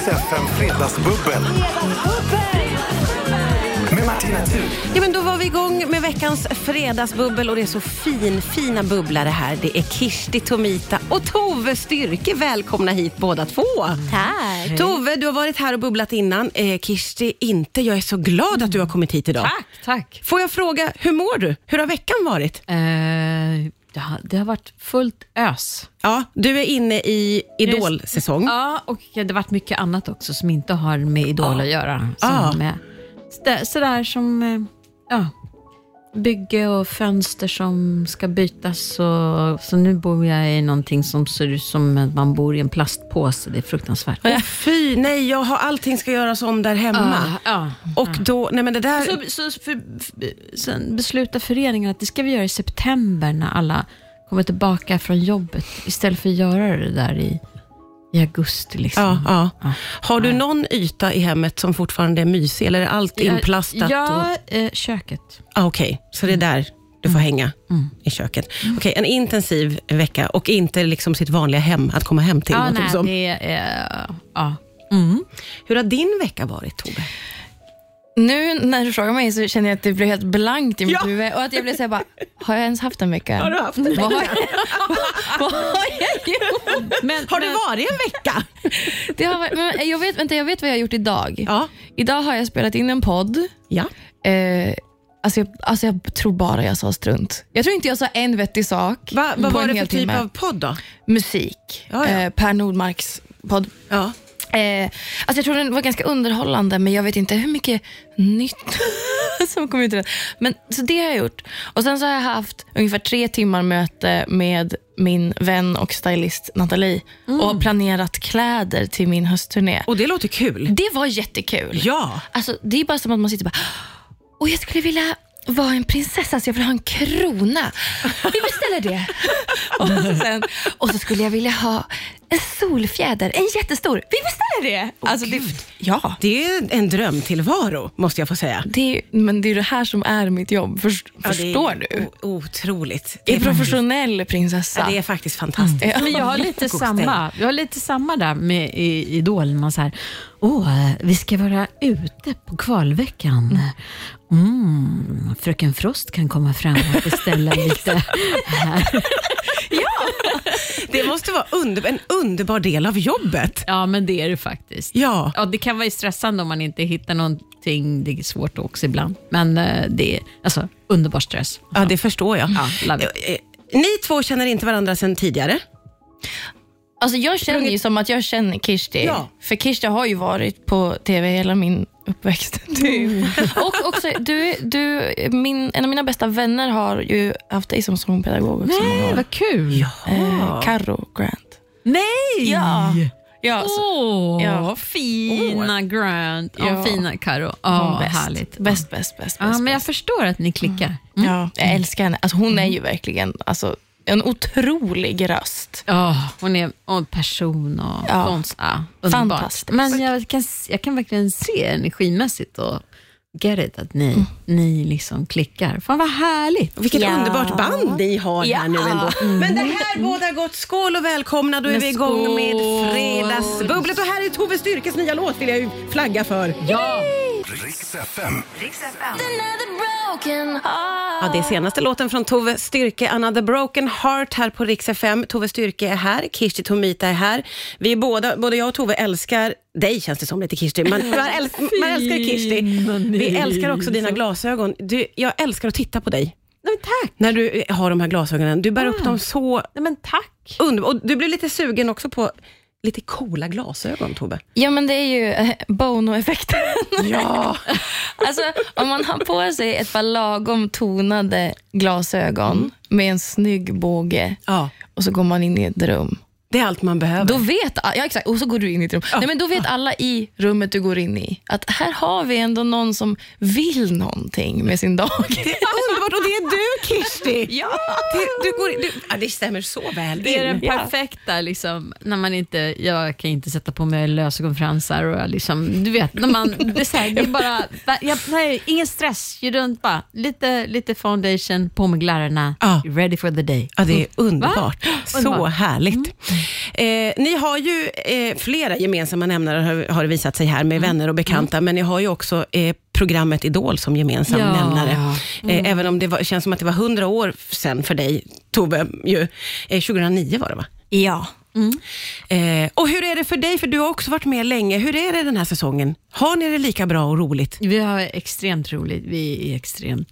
Riks FM Fredagsbubbel. Med Martina Thun. Ja, men då var vi igång med veckans fredagsbubbel och det är så fin, fina bubblare här. Det är Kirsti Tomita och Tove Styrke. Välkomna hit båda två. Tack. Tove, du har varit här och bubblat innan. Eh, Kirsti, inte. Jag är så glad att du har kommit hit idag. Tack, tack. Får jag fråga, hur mår du? Hur har veckan varit? Eh, det, har, det har varit fullt ös. Ja, du är inne i Idol-säsong. Ja, och det har varit mycket annat också som inte har med Idol att göra. Som Ah. med, sådär, sådär som eh, ja, bygge och fönster som ska bytas. Och, så nu bor jag i någonting som ser ut som att man bor i en plastpåse. Det är fruktansvärt. Åh, fy, nej, jag har, allting ska göras om där hemma. Ja, Och då, nej men det där... Så, så för, för, sen beslutar föreningen att det ska vi göra i september när alla kommer tillbaka från jobbet istället för att göra det där i, i augusti. Liksom. Ja, ja. Ja. Har du någon yta i hemmet som fortfarande är mysig eller är allt inplastat? Ja, och... eh, köket. ah, Okej, så det är där du får hänga i köket. Okej, en intensiv vecka och inte liksom sitt vanliga hem att komma hem till. Ja, nej, som. det är... ja. Hur har din vecka varit Tove? Nu när du frågar mig så känner jag att det blev helt blankt i mitt Ja. huvud och att jag blev såhär bara, har jag ens haft en vecka? Har du haft en Vad har jag, vad har jag gjort? Men, Har det men- varit en vecka? Det har men jag, vet, vänta, jag vet vad jag har gjort idag. Ja. Idag har jag spelat in en podd. Ja. Eh, alltså, jag, alltså jag tror bara jag sa strunt. Jag tror inte jag sa en vettig sak Va, vad var det för typ timme. av podd då? Musik. Ja, ja. Eh, per Nordmarks podd. Ja. Eh, alltså jag tror den var ganska underhållande, men jag vet inte hur mycket nytt som kom ut ur den. Men, så det har jag gjort. Och Sen så har jag haft ungefär tre timmar möte med min vän och stylist Nathalie och planerat kläder till min höstturné. Och det låter kul. Det var jättekul. Ja. Alltså, det är bara som att man sitter och bara, och jag skulle vilja vara en prinsessa så jag vill ha en krona. Vi beställer det. och, så sen, och så skulle jag vilja ha en solfjäder, en jättestor. Vi beställer det. alltså, det ja, Det är en drömtillvaro, måste jag få säga. det är, men det är det här som är mitt jobb. Först, Ja, det förstår du? Otroligt. Jag är faktiskt- professionell prinsessa. Ja, det är faktiskt fantastiskt. Mm. Men jag har lite samma, jag har lite samma där med i Idol. Man så här, åh, vi ska vara ute på kvalveckan. Mm, Fröken Frost kan komma fram och beställa lite här. Det måste vara under, en underbar del av jobbet. Ja, men det är det faktiskt. Ja. Ja, det kan vara stressande om man inte hittar någonting. Det är svårt också ibland. Men eh, det är alltså, underbar stress. Ja, det förstår jag. Ja. Eh, eh, Ni två känner inte varandra sedan tidigare. Alltså jag känner ju som att jag känner Kirsti. Ja. För Kirsti har ju varit på TV hela min uppväxt. Typ. Och också, du, du, min, en av mina bästa vänner har ju haft dig som sångpedagog också. Nej, vad kul. Eh, Karo Grant. Nej! Ja. Ja, så, Åh, Ja. fina Grant. Ja, Ja. fina Karo. hon Ja, bäst. härligt. Bäst, bäst, bäst. Ja, bäst, men jag förstår att ni klickar. Mm. Ja, jag älskar henne. Alltså, hon är ju verkligen alltså, en otrolig röst. Ja, hon är en person och Ja. konst. Ja, underbart. Fantastiskt. Men jag kan, jag kan verkligen se energimässigt och get it, att ni, ni liksom klickar. Fan vad härligt. Vilket Ja. underbart band ni har Ja. här nu ändå. Men det här båda gott. Skål och välkomna. Då är Men vi igång med skål. Fredagsbubblet. Och här är Tove Styrkes nya låt vill jag ju flagga för. Ja. Riks FM. Ja, det är senaste låten från Tove Styrke, Another Broken Heart här på Rix FM. Tove Styrke är här, Kirsti Tomita är här. Vi är båda, både jag och Tove älskar dig känns det som lite Kirsti. Man, man, älskar, man älskar Kirsti. Vi älskar också dina glasögon. Du, jag älskar att titta på dig. Nej, tack. När du eh, har de här glasögonen. Du bär upp Ah. dem så Nej, men tack. underbart. Och du blir lite sugen också på lite coola glasögon, Tove. Ja, men det är ju eh, Bono-effekten. Ja. Alltså, om man har på sig ett par lagom tonade glasögon med en snygg båge ja. och så går man in i ett rum. Det är allt man behöver. Då vet, ja, exakt, och så går du in i ett rum. Nej, men då vet alla i rummet du går in i att här har vi ändå någon som vill någonting med sin dag. Det är underbart och det är du Kirsti. Ja. Det, du går, du, ja, det stämmer så väl Det är in. den perfekta, liksom, när man inte, jag kan inte sätta på mig lösögonfransar och liksom, du vet, när man, det är, så här, det är bara, jag, nej, ingen stress, runt bara, lite, lite foundation, på med glärrorna, Ja. ready for the day. Ja, det är underbart. Så Underbart. härligt. Eh, ni har ju eh, flera gemensamma nämnare, har, har det visat sig här, med Mm. vänner och bekanta, men ni har ju också eh, programmet Idol som gemensam Ja. nämnare. Mm. Eh, även om det var, känns som att det var hundra år sedan för dig, Tove. Ju. Eh, 2009 var det va? Ja. Eh, och hur är det för dig? För du har också varit med länge. Hur är det den här säsongen? Har ni det lika bra och roligt? Vi har extremt roligt. Vi är extremt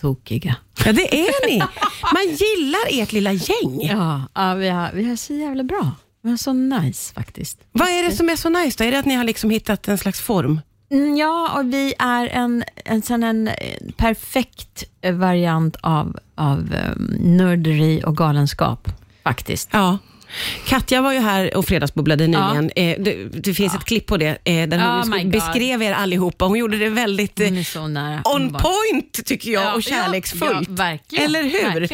tokiga. Ja, det är ni. Man gillar ert lilla gäng. Ja, ja vi, har, vi har så jävla bra. Vi har så nice faktiskt. Vad är det som är så nice då? Är det att ni har liksom hittat en slags form? Mm, Ja, och vi är en, en, sån en, eh, perfekt eh, variant av, av um, nörderi och galenskap faktiskt. Ja. Katja var ju här och fredagsbubblade nyligen. Eh, det, det finns ett klipp på det, eh, där Oh hon God. beskrev er allihopa. Hon gjorde det väldigt eh, on point, tycker jag, Ja, och kärleksfullt. ja, Eller hur?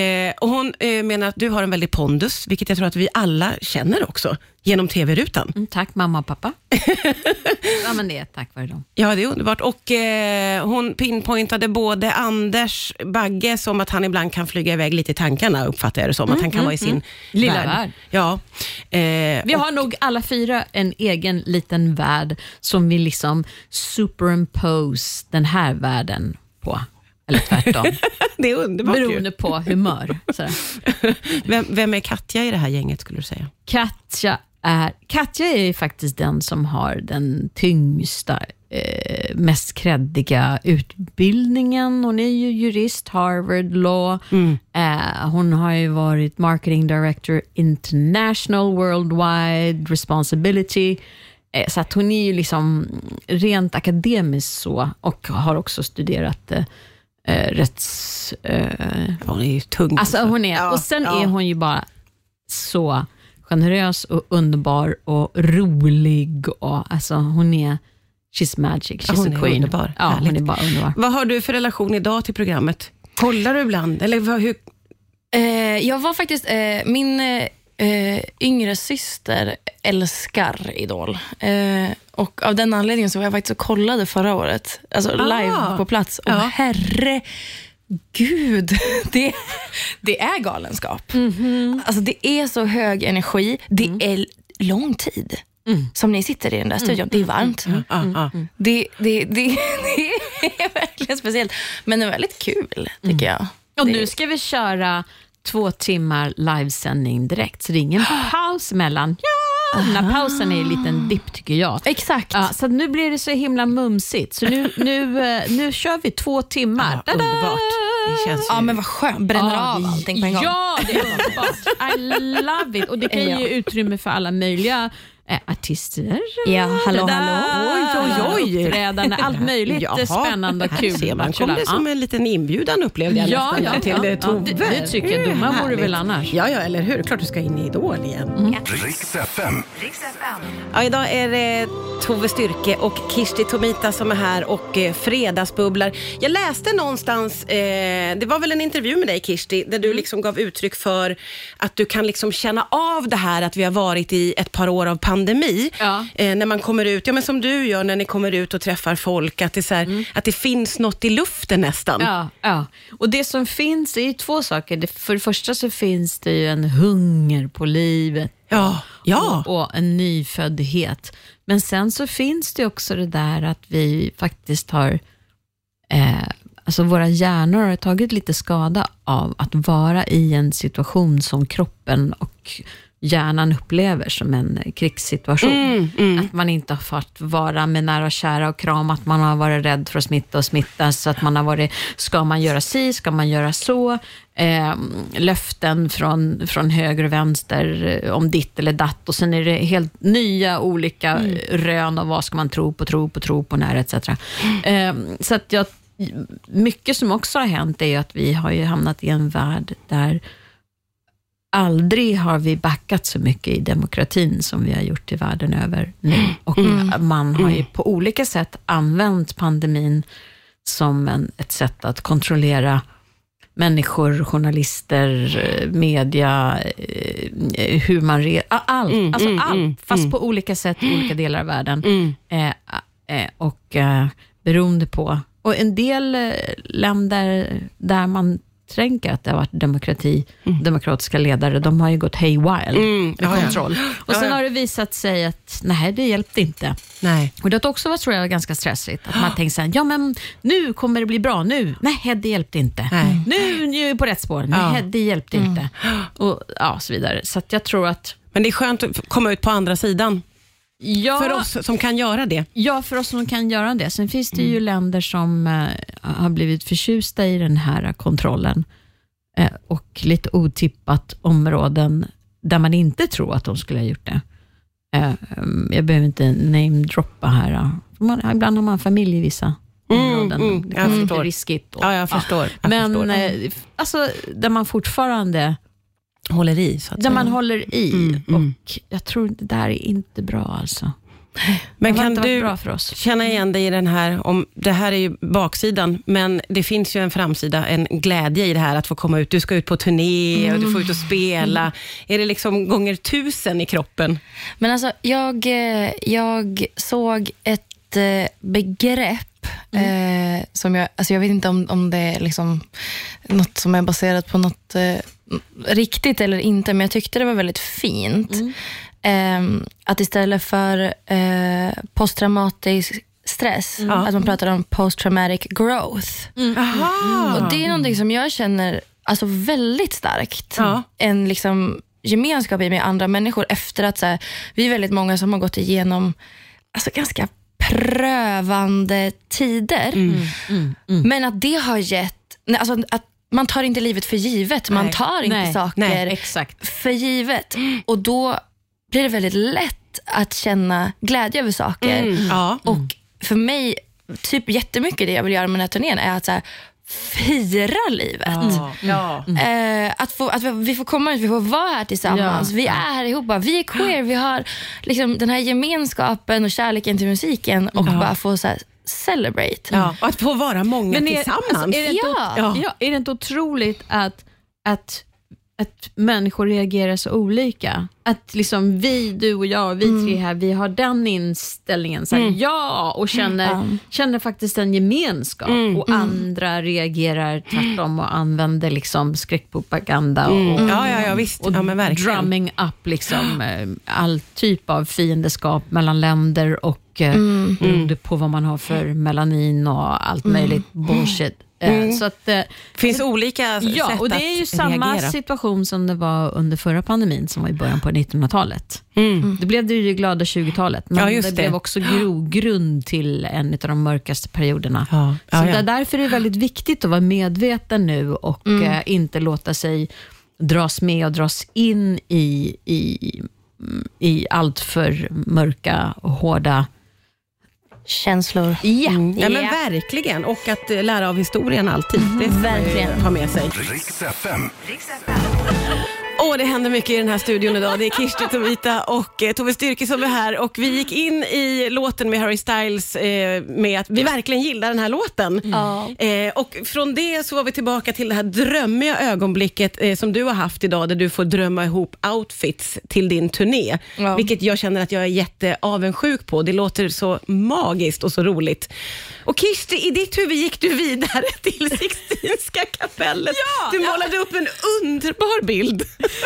Eh, och hon eh, menar att du har en väldig pondus, vilket jag tror att vi alla känner också, genom TV-rutan. Mm, tack mamma och pappa. ja, men det är tack vare dem. Ja, det är underbart. Och eh, hon pinpointade både Anders Bagge som att han ibland kan flyga iväg lite i tankarna, uppfattar jag det som. att han kan vara i sin Mm, Lilla värld. värld. Ja. Eh, Vi har nog alla fyra en egen liten värld som vi liksom superimpose den här världen på. Eller tvärtom, det är underbart ju. beroende på humör. Vem, vem är Katja i det här gänget, skulle du säga? Katja är, Katja är ju faktiskt den som har den tyngsta, eh, mest kreddiga utbildningen. Hon är ju jurist, Harvard Law. Eh, hon har ju varit marketing director international, worldwide responsibility. Eh, så att hon är ju liksom rent akademiskt så och har också studerat eh, eh, rätts... Eh, Hon är ju tung. Alltså hon är, Ja, och sen ja. är hon ju bara så generös och underbar och rolig. Och, alltså hon är, she's magic, Ja, she's hon a är queen. underbar. Ja, hon är bara underbar. Vad har du för relation idag till programmet? Kollar du ibland? Eller vad, hur? Eh, jag var faktiskt, eh, min eh, yngre syster älskar Idol. Eh, och av den anledningen så var jag faktiskt och kollade förra året. Alltså Ah. live på plats. Och Ja. herre Gud, det, det är galenskap. Alltså det är så hög energi. Det är lång tid som ni sitter i den där studion. Det är varmt. Ja, ja. Det, det, det, det är verkligen speciellt. Men det är väldigt kul, tycker jag. Och nu ska vi köra två timmar livesändning direkt, så det är ingen paus mellan. Ja, den här pausen är en liten dipp tycker jag. Exakt. Ja, så nu blir det så himla mumsigt. Så nu, nu, eh, nu kör vi två timmar. Ja, underbart. Det känns ju... Ja, men vad skönt. Bränner Ja, av vi- allting på en gång. Ja, det är underbart. I love it. Och det kan Ja. ge utrymme för alla möjliga eh, artister. Ja, hallå, hallå. Oj, oj, oj. Uppträdande, allt möjligt Jaha, spännande och kul. ser man. kom det som en liten inbjudan upplevde jag Ja, nästan ja, till ja, eh, ja. Tove. Det- det tycker jag. Domaren vore väl annars. Ja, ja, eller hur. Klart du ska in i Idol igen. Riks FM. Ja, idag är det Tove Styrke och Kirsti Tomita som är här och eh, fredagsbubblar. Jag läste någonstans, eh, det var väl en intervju med dig Kirsti, där du liksom gav uttryck för att du kan liksom känna av det här att vi har varit i ett par år av pandemi. Ja. Eh, när man kommer ut, ja men som du gör när ni kommer ut och träffar folk, att det, är så här, att det finns något i luften nästan. Ja, ja. Och det som finns är ju två saker. För det första så finns det ju en hunger på livet Ja, ja. och, och en nyföddhet. Men sen så finns det också det där att vi faktiskt har, eh, alltså våra hjärnor har tagit lite skada av att vara i en situation som kroppen och hjärnan upplever som en krigssituation. Att man inte har fått vara med nära och kära och kram, att man har varit rädd för att smitta och smittas, så att man har varit, ska man göra si, ska man göra så? Eh, löften från, från höger och vänster eh, om ditt eller datt och sen är det helt nya olika eh, rön och vad ska man tro på, tro på, tro på, när etc. Eh, så att jag, mycket som också har hänt är att vi har ju hamnat i en värld där aldrig har vi backat så mycket i demokratin som vi har gjort i världen över nu. Och man har ju på olika sätt använt pandemin som en, ett sätt att kontrollera människor, journalister, media, eh, hur man re- a- allt, Mm, alltså mm, allt, mm, fast mm. på olika sätt i olika delar av världen. Mm. Eh, eh, och eh, beroende på, och en del eh, länder där man misstänka att det har varit demokrati, demokratiska ledare. De har ju gått hey wild Mm, med ja, ja. kontroll. Och sen Ja, ja. har det visat sig att nej, det hjälpte inte. Nej. Och det har också varit tror jag, ganska stressigt. Att man tänker så här, ja men nu kommer det bli bra. Nu, nej det hjälpte inte. Nej. Nu, nu är vi på rätt spår. Nej, Ja. det hjälpte inte. Och ja, så vidare. Så jag tror att Men det är skönt att komma ut på andra sidan ja, för oss som kan göra det. Ja, för oss som kan göra det. Sen finns det Mm. ju länder som eh, har blivit förtjusta i den här kontrollen eh, och lite otippat områden där man inte tror att de skulle ha gjort det. Eh, jag behöver inte namedroppa här. ja. Man, ibland har man familj i vissa Mm, områden. mm, det jag kan vara lite riskigt. och- Ja, jag förstår. Jag Men förstår. eh, alltså, där man fortfarande håller i. Så att där man håller i. Mm, mm. Och Jag tror det där är inte bra. alltså. Men kan du bra för oss. känna igen dig i den här, om, det här är ju baksidan, men det finns ju en framsida, en glädje i det här att få komma ut. Du ska ut på turné och du får ut och spela. Är det liksom gånger tusen i kroppen? Men alltså, jag, eh, jag såg ett begrepp eh, som jag, alltså jag vet inte om, om det är liksom något som är baserat på något eh, riktigt eller inte, men jag tyckte det var väldigt fint. Eh, att istället för eh, posttraumatisk stress, att man pratar om post-traumatic growth. Aha. Och Det är någonting som jag känner alltså, väldigt starkt. En liksom, gemenskap i med andra människor efter att så här, vi är väldigt många som har gått igenom alltså, ganska prövande tider. Mm. Men att det har gett, nej, alltså, att man tar inte livet för givet. Man Nej. tar inte Nej. saker för givet. Och då blir det väldigt lätt att känna glädje över saker. Mm. Ja. Och för mig, typ jättemycket det jag vill göra med den här turnén är att så här, fira livet. Ja. Eh, att, få, att vi- vi får komma ut, vi får vara här tillsammans. Ja. Vi är här ihop, vi är queer, vi har liksom den här gemenskapen och kärleken till musiken och bara få så här, celebrate. Ja. Och att få vara många Men är, tillsammans. alltså, är, det inte, Ja. ja. Ja, är det inte otroligt att, att, att människor reagerar så olika? Att liksom vi, du och jag, vi tre här, vi har den inställningen, så här, ja, och känner, Mm. känner faktiskt en gemenskap. Och andra reagerar tvärtom och använder liksom skräckpropaganda och, Ja, ja, ja, visst. och Ja, men drumming up liksom, eh, all typ av fiendeskap mellan länder och eh, beroende på vad man har för melanin och allt möjligt bullshit. Eh, Så att, eh, finns olika ja, sätt och det är ju att samma reagera. situation som det var under förra pandemin som var i början på 1900-talet. Mm. Det blev det ju det glada 20-talet, men Ja, det, det. blev också grogrund till en av de mörkaste perioderna. Ja, Så ja, det ja. är därför är det väldigt viktigt att vara medveten nu och eh, inte låta sig dras med och dras in i, i, mm, i allt för mörka och hårda... Känslor. Ja, Ja, men verkligen. Och att eh, lära av historien alltid. Det ska man Verkligen. ha med sig. Riks FM. Åh, det händer mycket i den här studion idag. Det är Kirsti Tomita och eh, Tove Styrke som är här och vi gick in i låten med Harry Styles eh, med att vi verkligen gillar den här låten. Ja. Eh, och från det så var vi tillbaka till det här drömmiga ögonblicket eh, som du har haft idag, där du får drömma ihop outfits till din turné. Ja. Vilket jag känner att jag är jätteavundsjuk på. Det låter så magiskt och så roligt. Och Kirsti, i ditt huvud gick du vidare till Sixtinska kapellet. du målade upp en underbar bild.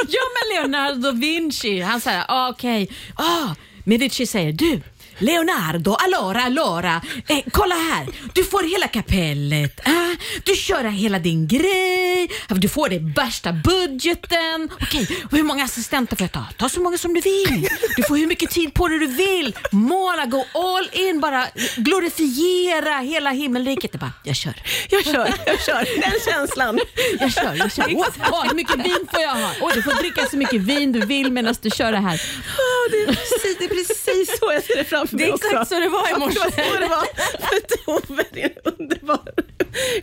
Ja, men Leonardo da Vinci, han säger ah, okej, ah, Medici säger du, Leonardo, allora, allora, eh, kolla här, du får hela kapellet, ah, du kör hela din grej, du får den värsta budgeten, okej, och hur många assistenter får jag ta? Ta så många som du vill, du får hur mycket tid på dig du vill, måla, gå all in, bara glorifiera hela himmelriket. Jag bara, jag kör. Jag kör, jag kör. Den känslan. Jag kör, jag kör. Åh, åh, hur mycket vin får jag ha? Åh, du får dricka så mycket vin du vill medan du kör det här. Åh, det, är precis, det är precis så jag ser det framför Det är också. exakt så det var i morse. Det var så det var. För Tove, det är underbar.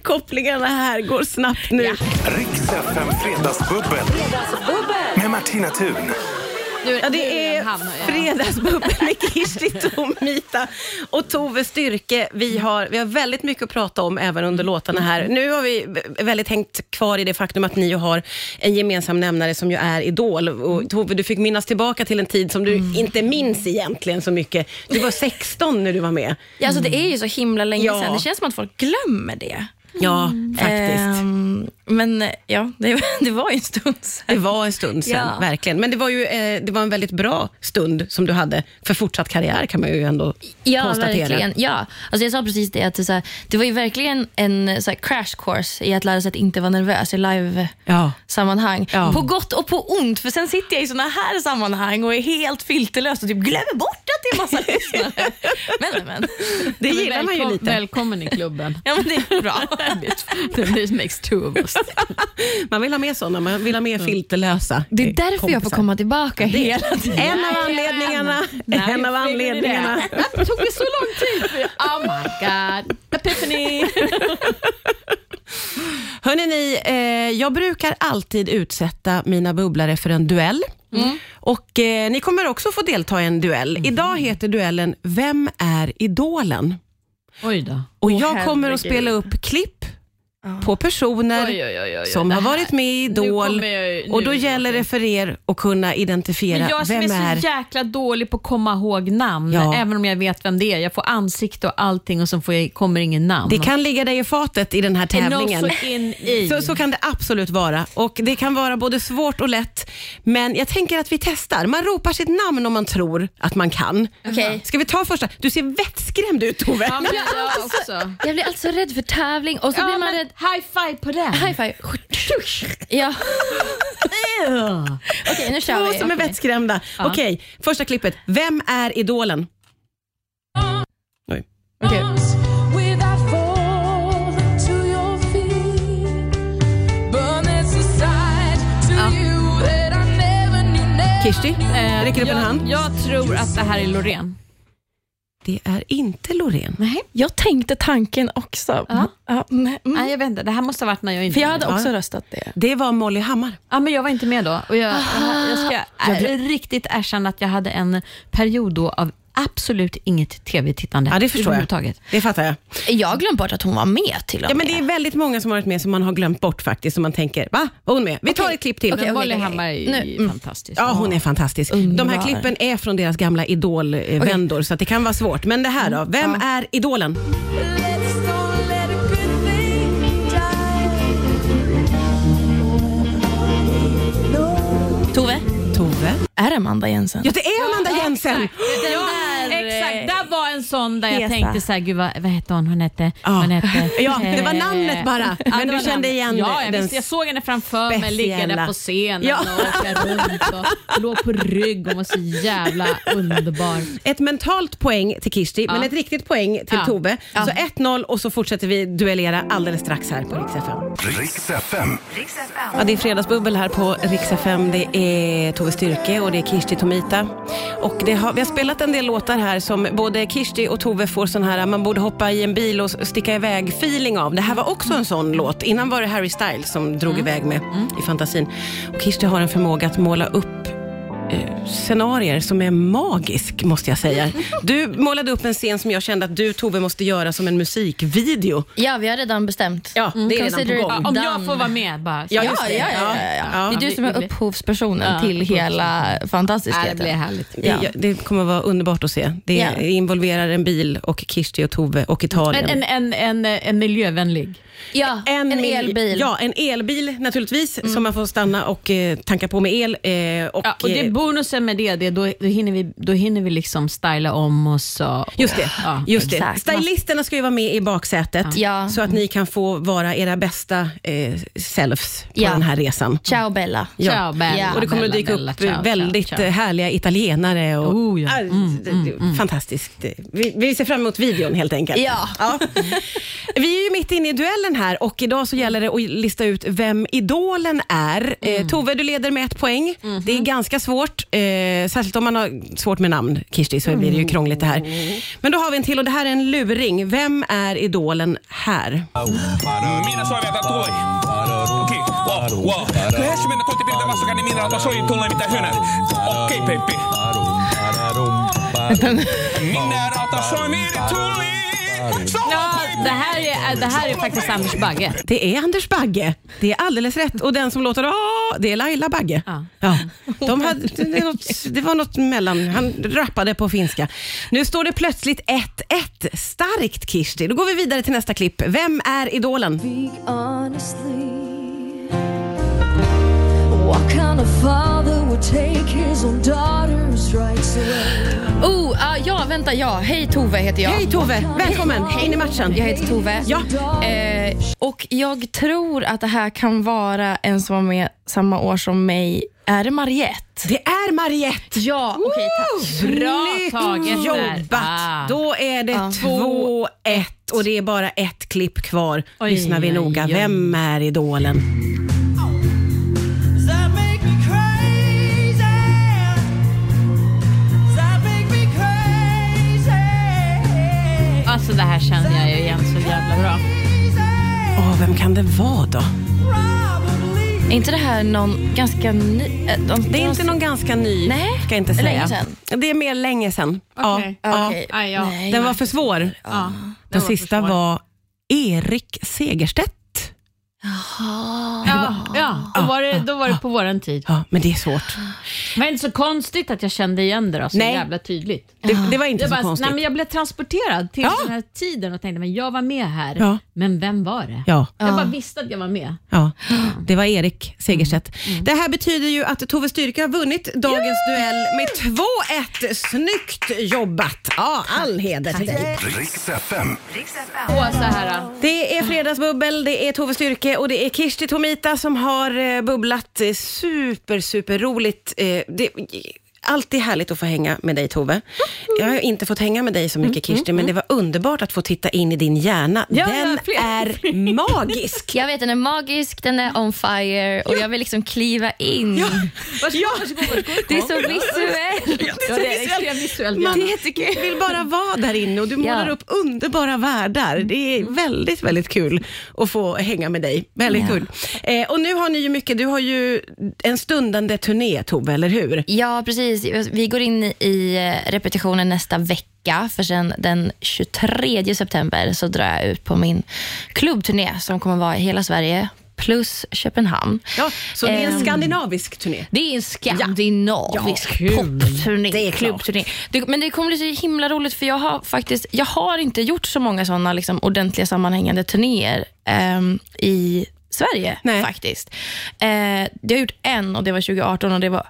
Kopplingarna här går snabbt nu. Riks FM Fredagsbubbel. Med Martina Thun. Ja, det är Fredagsbubbel med Kirsti Tomita och Tove Styrke. Vi har, vi har väldigt mycket att prata om även under låtarna här. Nu har vi väldigt hängt kvar i det faktum att ni har en gemensam nämnare som ju är Idol. Och Tove, du fick minnas tillbaka till en tid som du inte minns egentligen så mycket. Du var 16 när du var med. Ja, alltså, det är ju så himla länge Ja. sedan. Det känns som att folk glömmer det. Ja, faktiskt. Ehm, men ja, det, det var ju en stund sedan. Det var en stund sedan, Ja. verkligen. Men det var ju eh, det var en väldigt bra stund som du hade för fortsatt karriär kan man ju ändå Ja, konstatera. verkligen. Ja. Alltså jag sa precis det, att det, så här, det var ju verkligen en så här, crash course i att lära sig att inte vara nervös i live-sammanhang. Ja. På gott och på ont, för sen sitter jag i såna här sammanhang och är helt filterlös och typ glömmer bort att det är massa lyssnare. Men, men. Det gillar man ju lite. Välkommen i klubben. Ja, men det är bra. This makes two of us. Man vill ha med sådana, man vill ha med filterlösa Det är därför jag får kompisar. komma tillbaka hela tiden. En av anledningarna. Now En av anledningarna. Det tog det så lång tid. Oh my god. Epiphany. Hörrni, ni, eh, jag brukar alltid utsätta mina bubblare för en duell. Och eh, Ni kommer också få delta i en duell. Idag heter duellen Vem är idolen? Oj då. Och Jag kommer att spela upp klipp på personer Oj, oj, oj, oj, som har varit med i Idol. jag- och då gäller det för er att kunna identifiera Men jag som vem är är... så jäkla dålig på att komma ihåg namn, Ja. även om jag vet vem det är. Jag får ansikte och allting och så får jag, kommer ingen namn. Det kan ligga dig i fatet i den här tävlingen. så. Så, kan det absolut vara. Och Det kan vara både svårt och lätt. Men jag tänker att vi testar. Man ropar sitt namn om man tror att man kan. Okej. Ska vi ta första? Du ser vettskrämd ut Tove. Ja, jag också. Jag blir alltså rädd för tävling och så Ja, blir man men rädd. High five på den. High five. Ja. Okej, nu kör Två vi. som är Okej. vettskrämda. Okej, första klippet. Vem är idolen? Oj. Never Kirsti, Eh, räcker upp en jag, hand. Jag tror att det här är Loreen. Det är inte Loreen. Nej. Jag tänkte tanken också. Ja. Ja, nej, mm. Nej, jag vet inte. Det här måste ha varit när jag inte För jag hade med. också röstat det. Det var Molly Hammar. Ja, men jag var inte med då. Och jag, jag, jag ska äh, riktigt erkänna att jag hade en period då av absolut inget tv-tittande Ja, det förstår jag. överhuvudtaget. Det fattar jag. Jag har glömt bort att hon var med till och Ja, med. men det är väldigt många som har varit med som man har glömt bort faktiskt. Som man tänker, va? Var hon med? Vi tar Okej. ett klipp till. Okej, Men okej, Molly okej. Hammar är Nu, ju mm. fantastisk. Ja, hon är fantastisk. De här Underbar. klippen är från deras gamla idolvändor, så att det kan vara svårt. Men det här då, vem är idolen? Let's don't let a good thing die. Tove, Tove. är det Amanda Jensen? Ja, det är Amanda Jensen! Den där, exakt. Där var en sån där jag Hesa. tänkte så här, gud vad, vad hette hon? Hon hette... Ja. Hon hette Ja, det var namnet bara, ja, men det du kände namnet. igen Ja, jag, den visste, jag såg henne framför mig ligga där på scenen Ja. och åka runt och låg på rygg och var så jävla underbar. Ett mentalt poäng till Kirsti, men ett riktigt poäng till Ja. Tove. Så 1-0 och så fortsätter vi duellera alldeles strax här på Rix FM. Riks FM. Ja, det är Fredagsbubbel här på Rix FM. Det är Tove Styrke och det är Kirsti Tomita. Och det har, vi har spelat en del låtar här som både Kirsti och Tove får sån här, man borde hoppa i en bil och sticka iväg feeling av. Det här var också en sån låt. Innan var det Harry Styles som drog iväg med i fantasin. Och Kirsti har en förmåga att måla upp scenarier som är magisk, måste jag säga. Du målade upp en scen som jag kände att du, Tove, måste göra som en musikvideo. Ja, vi har redan bestämt. Ja, det är redan Consider på gång. Om done. jag får vara med bara. Ja, Ja, just ja, det. ja, ja, ja. Ja. Det är du som är upphovspersonen Ja, till hela Ja, det fantastiskheten. blir härligt. Det, Ja. det kommer att vara underbart att se. Det Ja. involverar en bil och Kirsti och Tove och Italien. En, en, en, en, en miljövänlig. Ja, en, elbil. Ja, en elbil naturligtvis som man får stanna och eh, tanka på med el. Eh, och, Ja, och det eh, bonusen med det, det då, då, hinner vi, då hinner vi liksom styla om oss. Och, Just det. Ja, just det. Stylisterna ska ju vara med i baksätet Ja. så att ni kan få vara era bästa eh, selves på Ja. den här resan. Ciao Bella. Ciao, Bella. Och det kommer att dyka Bella, upp ciao, väldigt ciao, eh, härliga italienare. Och, Oh, ja. Ah, det- det- Fantastiskt. Vi, vi ser fram emot videon helt enkelt. Ja. Vi är ju mitt inne i duellen här och idag så gäller det att lista ut vem idolen är. Eh, Tove, du leder med ett poäng. Det är ganska svårt, eh, särskilt om man har svårt med namn, Kirsti, så blir det ju krångligt det här. Men då har vi en till och det här är en luring. Vem är idolen här? Minä soitan tuli. Okei, wow, wow. Lähes mennä tuotti pientä vastakkain, niin minä ota soin tulee mitä hönä. Okei, Peppi. Minä ota soin miiri tuli. Ja, det, här är, det här är faktiskt Anders Bagge. Det är Anders Bagge. Det är alldeles rätt. Och den som låter Åh, det är Laila Bagge. Ja. De hade, det, är något, det var något mellan. Han rappade på finska. Nu står det plötsligt 1-1. Starkt Kirsti. Då går vi vidare till nästa klipp. Vem är idolen? What kind of father would take his own daughter's rights away? Oh, ah, ja, vänta, ja. Hej Tove heter jag. Hej Tove, välkommen in i matchen. Jag heter Tove. Ja. Eh, och jag tror att det här kan vara en som var med samma år som mig. Är det Mariette? Det är Mariette. Ja, okej tack. Bra Snyggt taget där. jobbat. Ah. Då är det 2-1 och det är bara ett klipp kvar. Oj, Lyssnar vi oj, noga. oj. Vem är idolen? Det här känner jag ju igen så jävla bra. Åh, vem kan det vara då? Är inte det här någon ganska ny... eh, de- Det är inte någon ganska ny, Nej, ska jag inte det är säga. länge sedan. Det är mer länge sedan. Okej. Ja, Okej. Ja. Den var för svår. Ja, Den var för sista svår. var Erik Segerstedt. Ja, ja. Då, var det, då var det på våran tid. Ja, men det är svårt. Men inte så konstigt att jag kände igen det då, så Nej. jävla tydligt. Det, det var inte Jag, så bara, konstigt. nej, men jag blev transporterad till Ja. den här tiden och tänkte men jag var med här. Ja. Men vem var det? Ja. Jag bara visste att jag var med. Ja, det var Erik Segerstedt. Mm. Det här betyder ju att Tove Styrke har vunnit dagens duell med 2-1. Snyggt jobbat! Ja, all heder till dig. Riks FM. Och så här, Det är fredagsbubbel, det är Tove Styrke och det är Kirsti Tomita som har eh, bubblat. Eh, super, super roligt. Eh, det, Alltid härligt att få hänga med dig Tove. Jag har inte fått hänga med dig så mycket Kirsti, men det var underbart att få titta in i din hjärna. Ja, ja, Den fler- är magisk. Jag vet, den är magisk, den är on fire och jag vill liksom kliva in. varsågod, varsågod, varsågod. Det är så visuellt. Ja, det är extremt visuellt. Man Det vill bara vara där inne och du målar Ja. upp underbara världar. Det är väldigt, väldigt kul att få hänga med dig. Väldigt Ja. kul. Eh, och nu har ni ju mycket, du har ju en stundande turné Tove, eller hur? Ja, precis. Vi går in i eh, repetitionen nästa vecka, för sen den 23 september så drar jag ut på min klubbturné som kommer vara i hela Sverige, plus Köpenhamn. Ja, så det är en Ehm, skandinavisk turné. Det är en skandinavisk Ja, popturné, Det är klubbturné. Men det kommer bli så himla roligt för jag har faktiskt jag har inte gjort så många såna liksom, ordentliga sammanhängande turnéer ehm, i Sverige Nej. faktiskt. Eh, jag har gjort en och det var 2018 och det var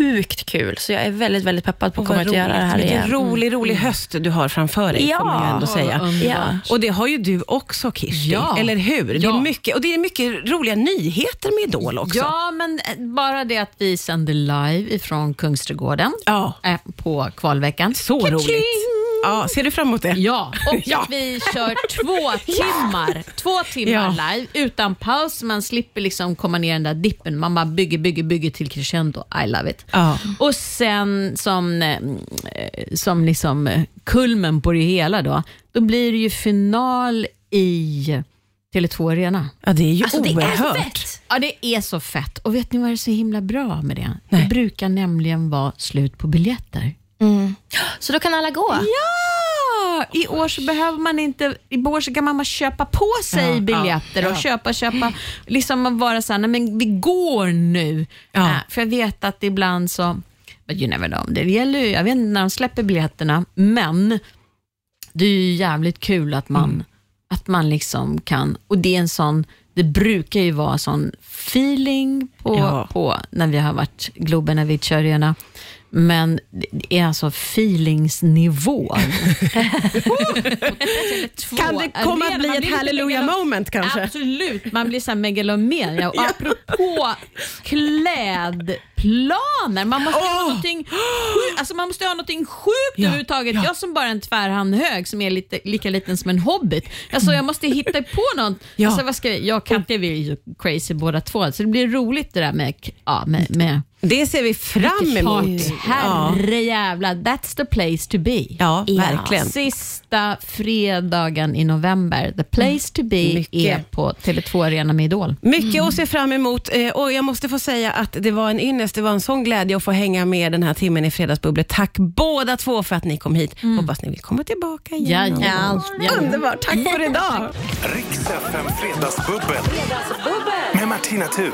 sjukt kul. Så jag är väldigt, väldigt peppad på att komma ut och göra det här Vilken igen. rolig, rolig höst du har framför dig, Ja. får man ju ändå säga. Ja. Och det har ju du också Kirsti, Ja. eller hur? Det är Ja. mycket, och det är mycket roliga nyheter med Idol också. Ja, men eh, bara det att vi sänder live ifrån Kungsträdgården Ja. eh, på kvalveckan. Så roligt. Ja, ser du fram emot det? Ja, och Ja. att vi kör två timmar, två timmar Ja. live utan paus. Man slipper liksom komma ner i den där dippen. Man bara bygger, bygger, bygger till crescendo. I love it. Ja. Och sen som, eh, som liksom kulmen på det hela då, då blir det ju final i Tele2 Arena. Ja, det är ju Alltså, det är oerhört. fett. Ja, det är så fett. Och vet ni vad är så himla bra med det? Det brukar nämligen vara slut på biljetter. Mm. Så då kan alla gå? Ja, i år så behöver man inte, i år så kan man bara köpa på sig biljetter och köpa, köpa, liksom vara såhär, nej men vi går nu. Ja. Äh, för jag vet att ibland så, but you never know, det gäller ju, jag vet inte när de släpper biljetterna, men det är ju jävligt kul att man, att man liksom kan, och det är en sån, det brukar ju vara sån feeling på, Ja. på när vi har varit Globen, när vi kör arena. Men det är alltså feelingsnivå. Kan det komma att bli ett hallelujah moment kanske? Absolut, man blir så här megalomen. Ja, och apropå klädplaner, man måste ha någonting alltså man måste ha någonting sjukt Ja, överhuvudtaget. ja. Jag som bara är en tvärhand hög som är lite, lika liten som en hobbit. Alltså jag måste hitta på något. Ja. Alltså, vad ska jag och Katja vi är ju crazy båda två, så det blir roligt det där med, ja, med, med Det ser vi fram emot. Ja. Herre jävlar, that's the place to be. Ja, verkligen. Sista fredagen i november. The place to be Mycket. är på Tele2 Arena med Idol. Mycket att se fram emot eh, och jag måste få säga att det var en ynnest. Det var en sån glädje att få hänga med den här timmen i Fredagsbubblet. Tack båda två för att ni kom hit. Hoppas ni vill komma tillbaka igen. Mm. Ja, ja. Underbart. Tack för idag. Riks FM Fredagsbubbel. Med Martina Thun.